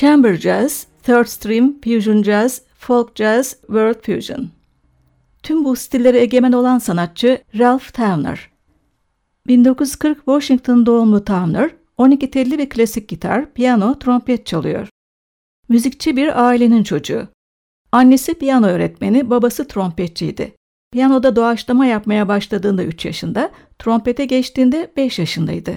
Chamber Jazz, Third Stream, Fusion Jazz, Folk Jazz, World Fusion. Tüm bu stilleri egemen olan sanatçı Ralph Towner. 1940 Washington doğumlu Towner, 12 telli ve klasik gitar, piyano, trompet çalıyor. Müzikçi bir ailenin çocuğu. Annesi piyano öğretmeni, babası trompetçiydi. Piyanoda doğaçlama yapmaya başladığında 3 yaşında, trompete geçtiğinde 5 yaşındaydı.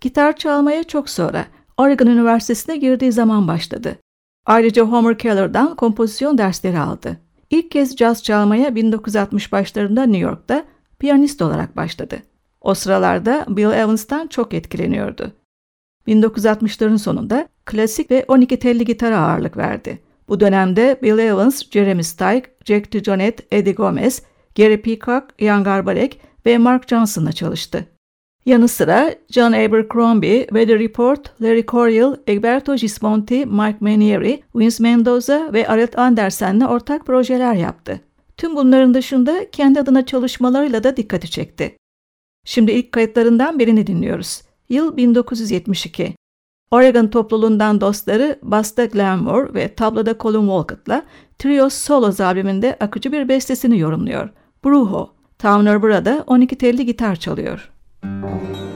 Gitar çalmaya çok sonra, Oregon Üniversitesi'ne girdiği zaman başladı. Ayrıca Homer Keller'dan kompozisyon dersleri aldı. İlk kez caz çalmaya 1960 başlarında New York'ta piyanist olarak başladı. O sıralarda Bill Evans'tan çok etkileniyordu. 1960'ların sonunda klasik ve 12 telli gitara ağırlık verdi. Bu dönemde Bill Evans, Jeremy Steig, Jack DeJohnette, Eddie Gomez, Gary Peacock, Ian Garbarek ve Mark Johnson'la çalıştı. Yanı sıra John Abercrombie, Weather Report, Larry Coryell, Egberto Gismonti, Mike Manieri, Vince Mendoza ve Aret Andersen'le ortak projeler yaptı. Tüm bunların dışında kendi adına çalışmalarıyla da dikkati çekti. Şimdi ilk kayıtlarından birini dinliyoruz. Yıl 1972. Oregon topluluğundan dostları Basta Glamore ve tabloda Colin Walcott'la Trios Solos albümünde akıcı bir bestesini yorumluyor. Brujo. Towner burada 12 telli gitar çalıyor. Thank you.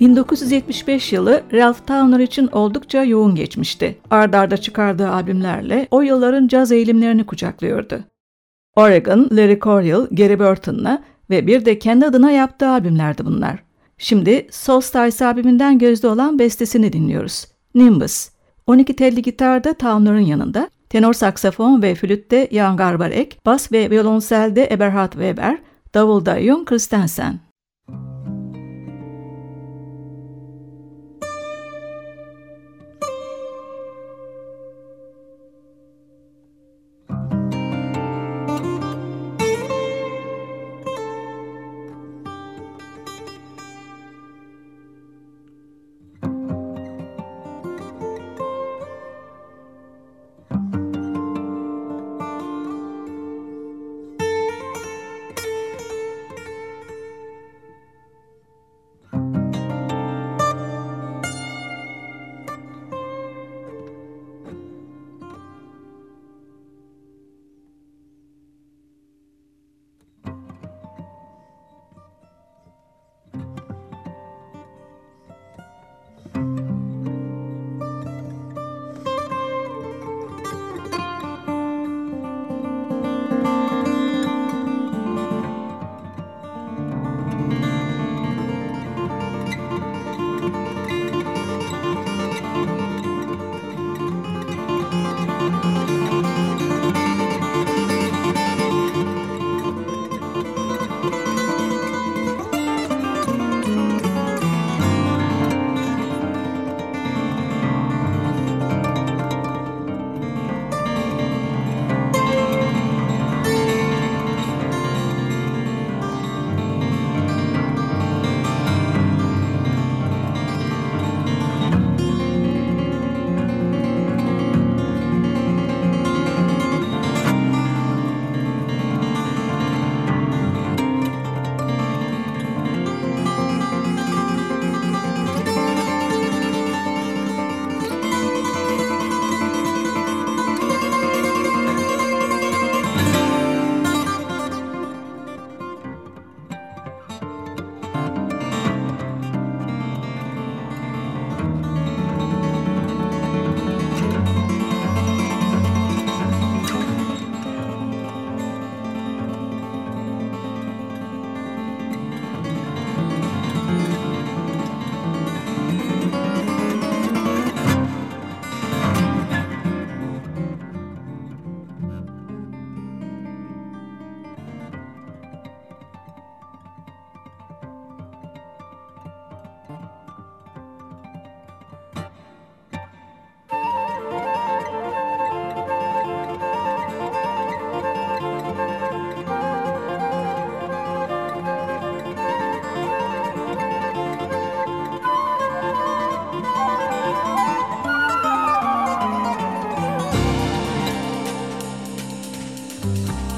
1975 yılı Ralph Towner için oldukça yoğun geçmişti. Ard arda çıkardığı albümlerle o yılların caz eğilimlerini kucaklıyordu. Oregon, Larry Coryell, Gary Burton'la ve bir de kendi adına yaptığı albümlerdi bunlar. Şimdi Soul Stars albümünden gözde olan bestesini dinliyoruz. Nimbus. 12 telli gitarda Towner'ın yanında, tenor saksafon ve flütte Jan Garbarek, bas ve violonselde Eberhard Weber, davulda Jon Christensen. Bye.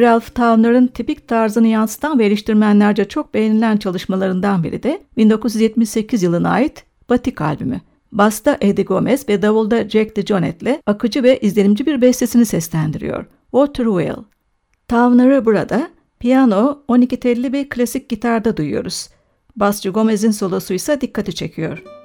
Ralph Towner'ın tipik tarzını yansıtan ve eleştirmenlerce çok beğenilen çalışmalarından biri de 1978 yılına ait Batik albümü. Basta Eddie Gomez ve davulda Jack DeJohnette'le akıcı ve izlenimci bir bestesini seslendiriyor. Water Wheel. Towner'ı burada piyano, 12 telli bir klasik gitarda duyuyoruz. Basçı Gomez'in solosu ise dikkati çekiyor.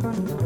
Música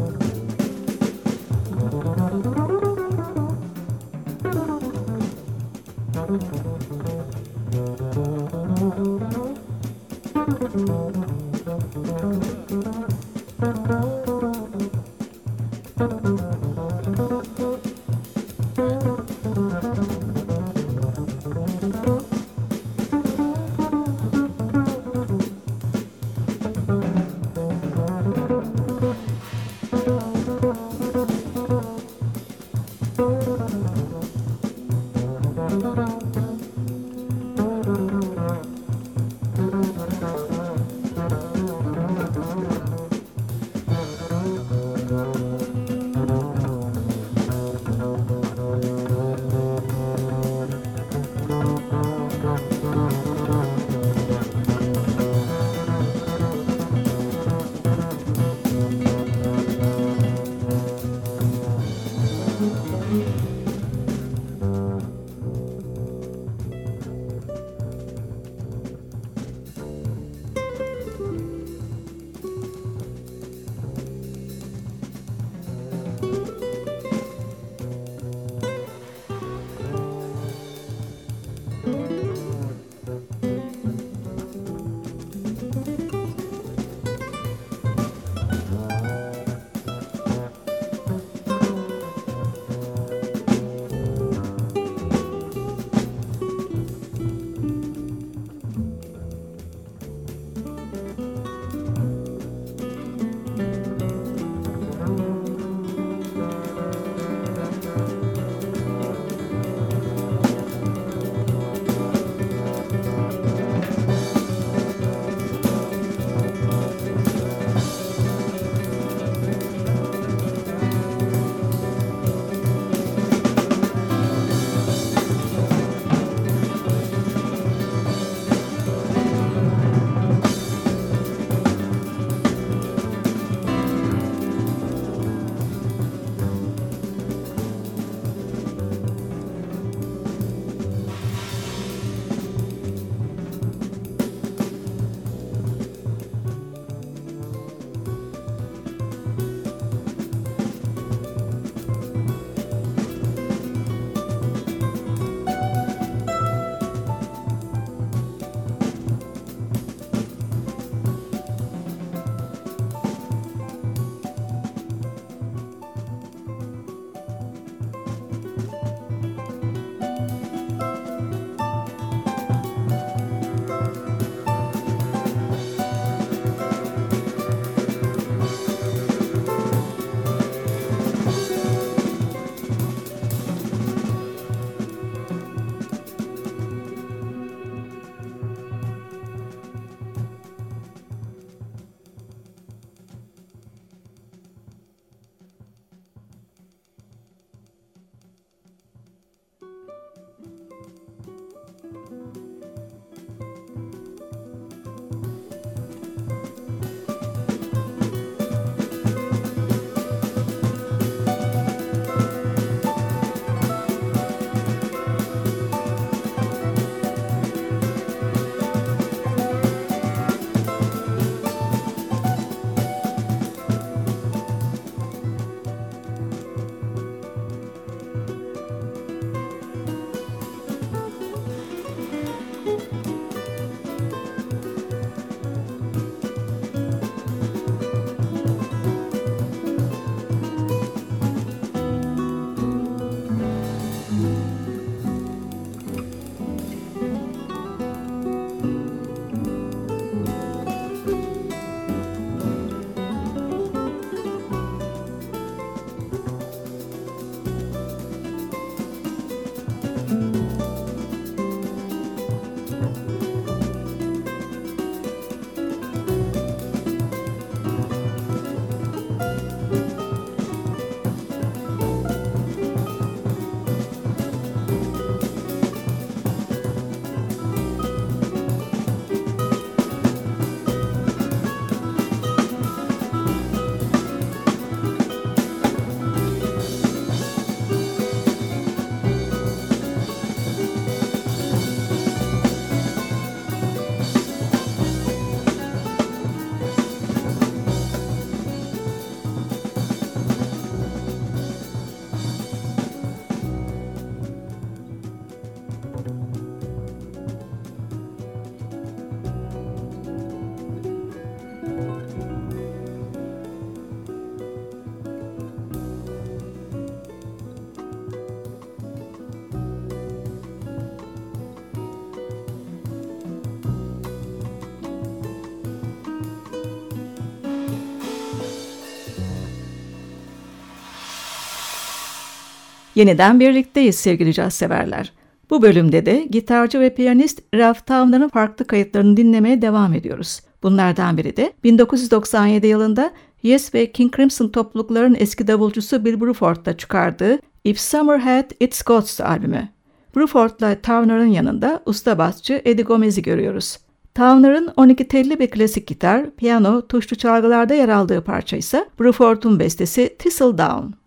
Yeniden birlikteyiz sevgili caz severler. Bu bölümde de gitarcı ve piyanist Ralph Towner'ın farklı kayıtlarını dinlemeye devam ediyoruz. Bunlardan biri de 1997 yılında Yes ve King Crimson toplulukların eski davulcusu Bill Bruford'da çıkardığı If Summer Had Its Gods albümü. Bruford'la Towner'ın yanında usta basçı Eddie Gomez'i görüyoruz. Towner'ın 12 telli bir klasik gitar, piyano, tuşlu çalgılarda yer aldığı parça ise Bruford'un bestesi Thistledown.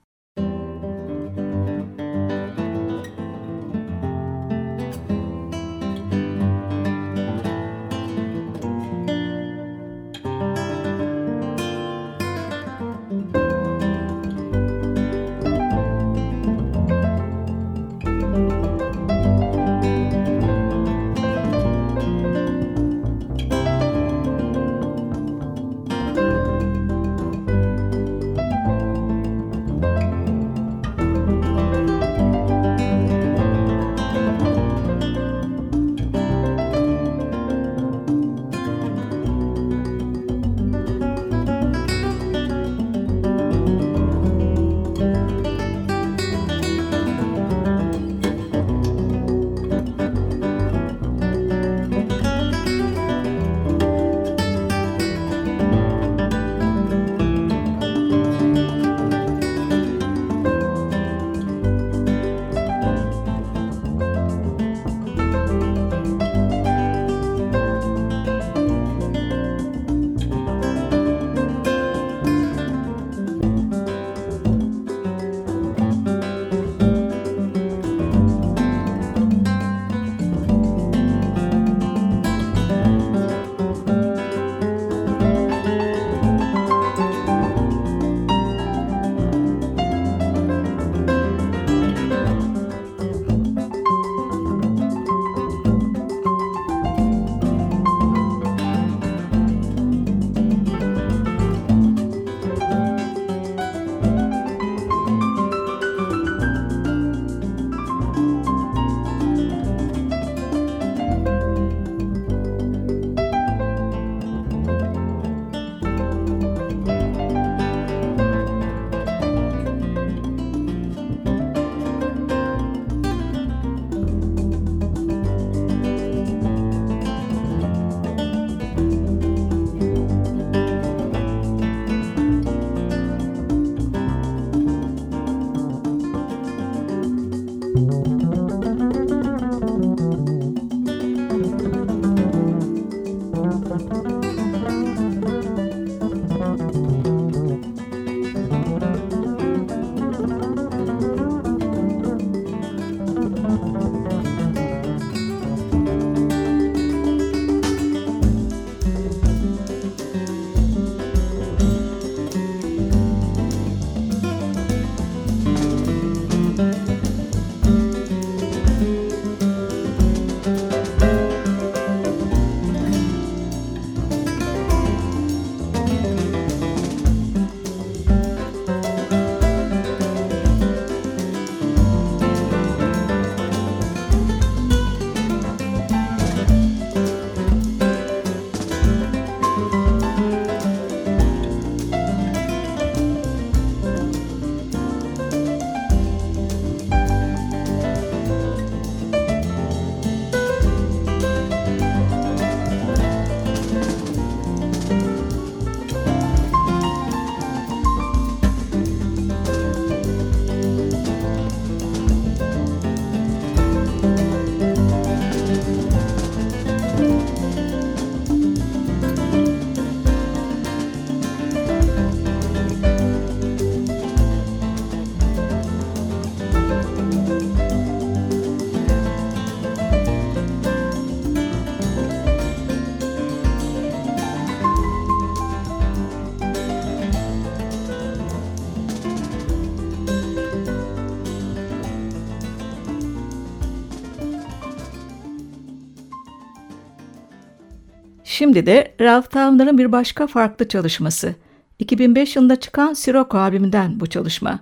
Şimdi de Ralph Towner'ın bir başka farklı çalışması. 2005 yılında çıkan Sirocco albümünden bu çalışma.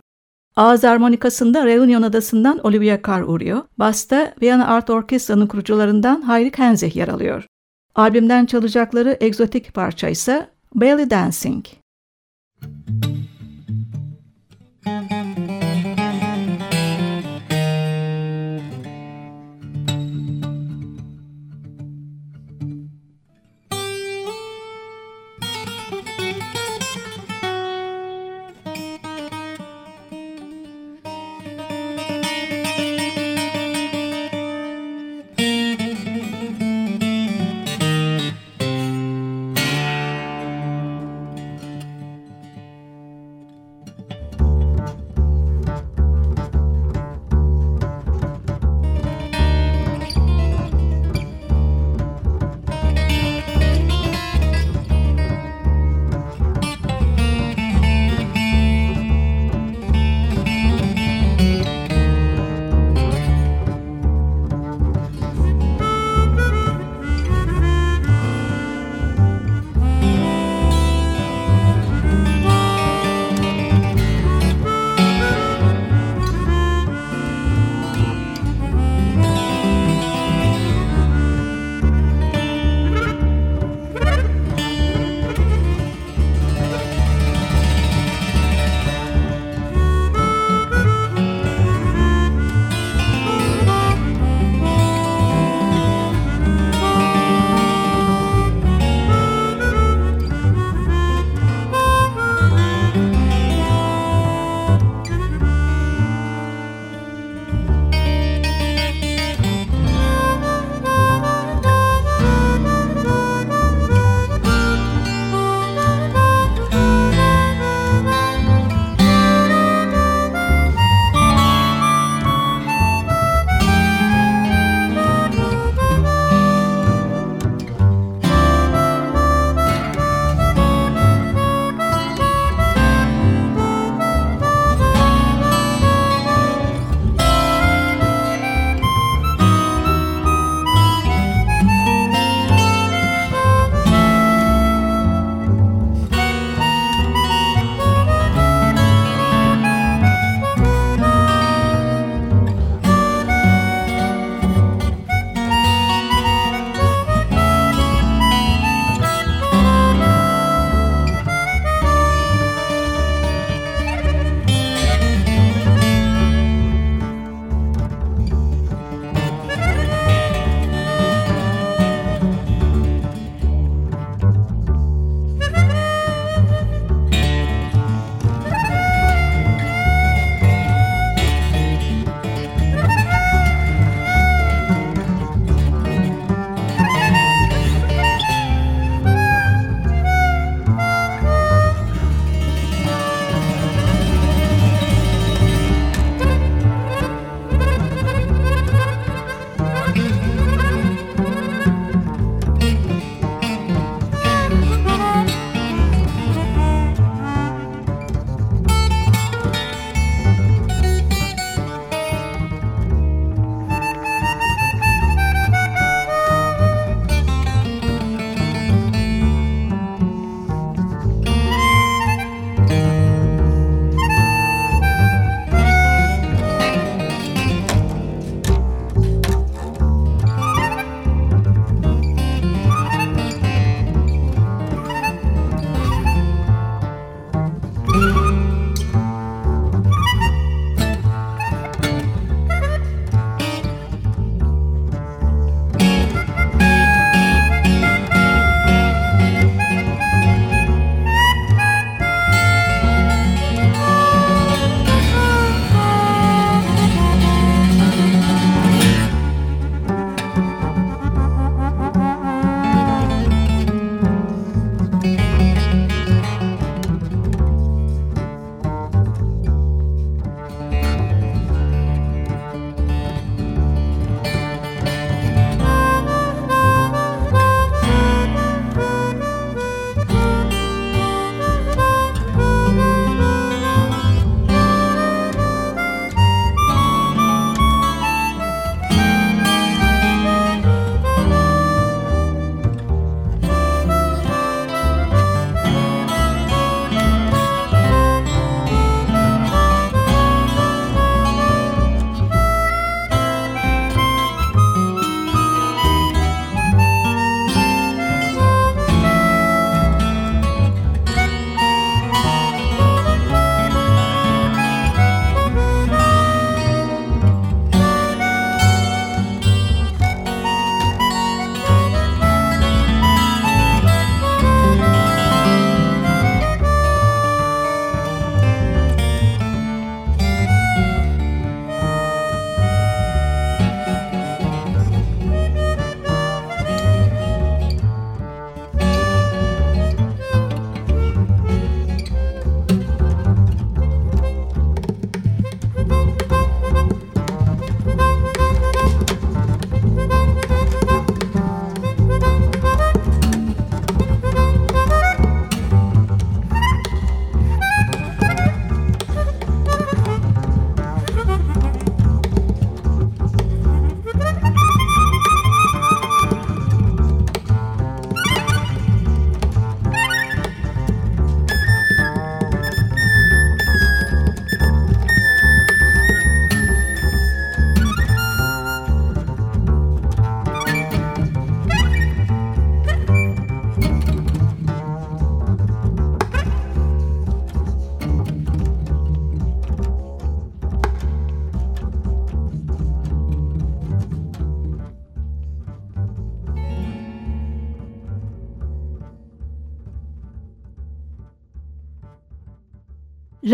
Ağız harmonikasında Reunion Adası'ndan Olivia Carr uğruyor. Basta Viyana Art Orkestra'nın kurucularından Hayri Kenzeh yer alıyor. Albümden çalacakları egzotik parça ise Belly Dancing. Müzik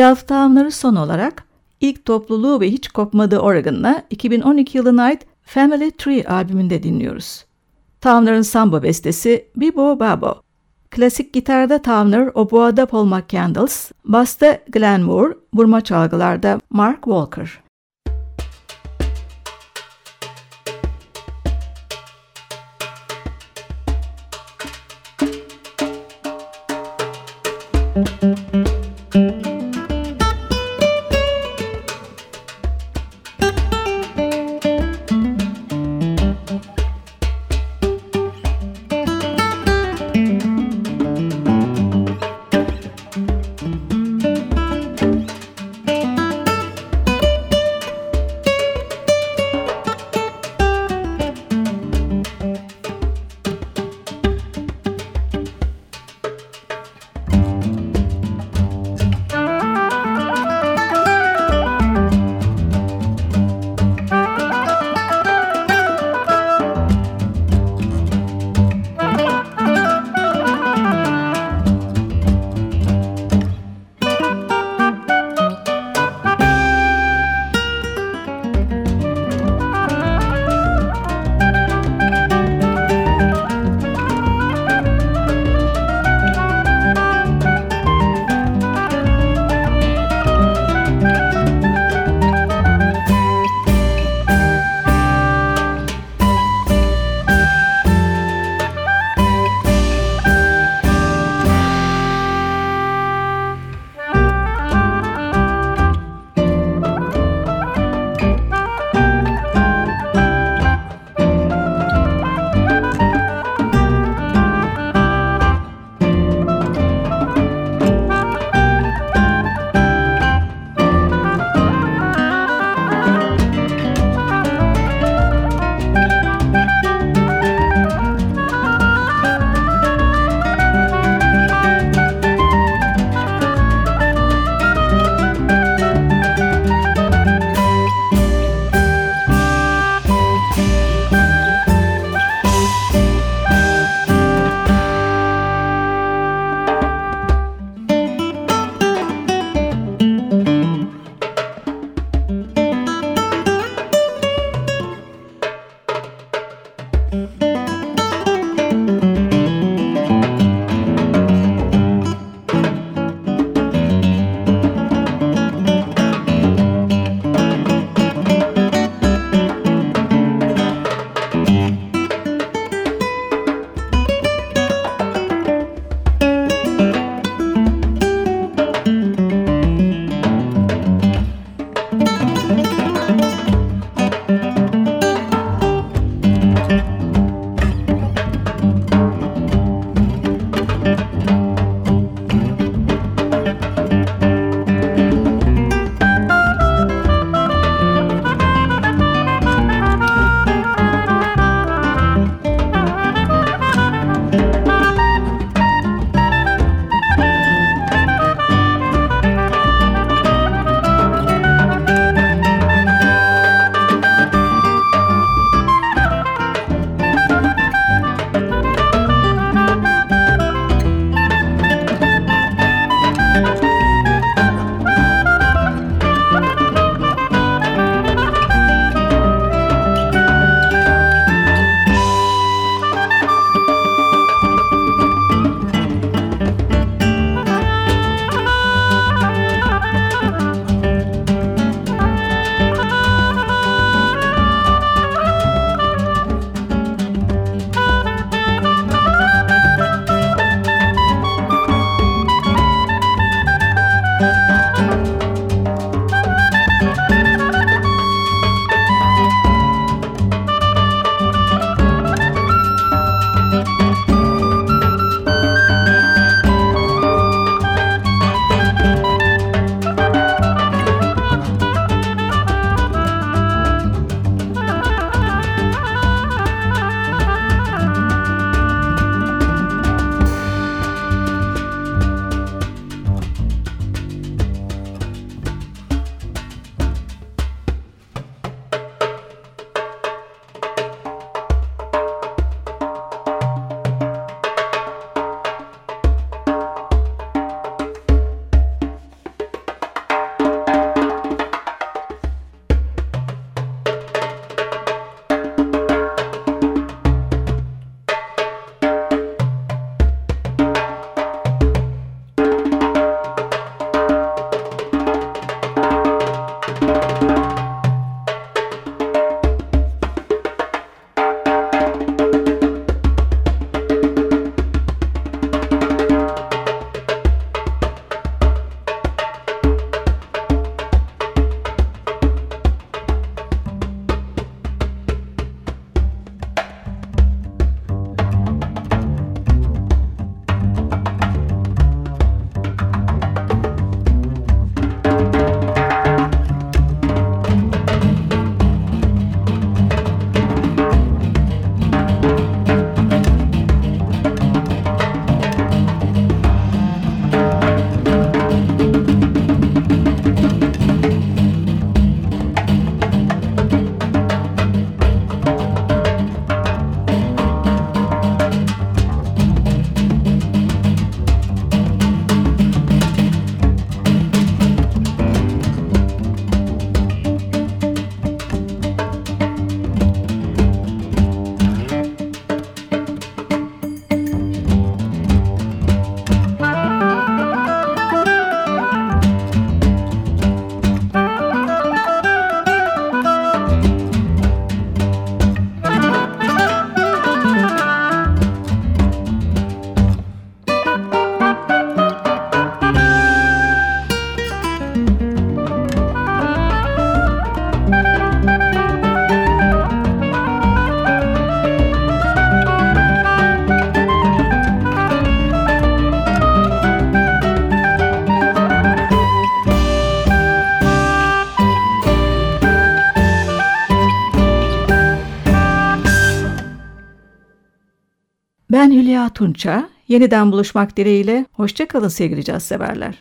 Ralph Towner'ı son olarak ilk topluluğu ve hiç kopmadığı Oregon'la 2012 yılına ait Family Tree albümünde dinliyoruz. Towner'ın samba bestesi Bibo Babo. Klasik gitarda Towner, oboada Paul McCandles, basta Glenn Moore, vurma çalgılarda Mark Walker. Tunça. Yeniden buluşmak dileğiyle. Hoşçakalın sevgili caz severler.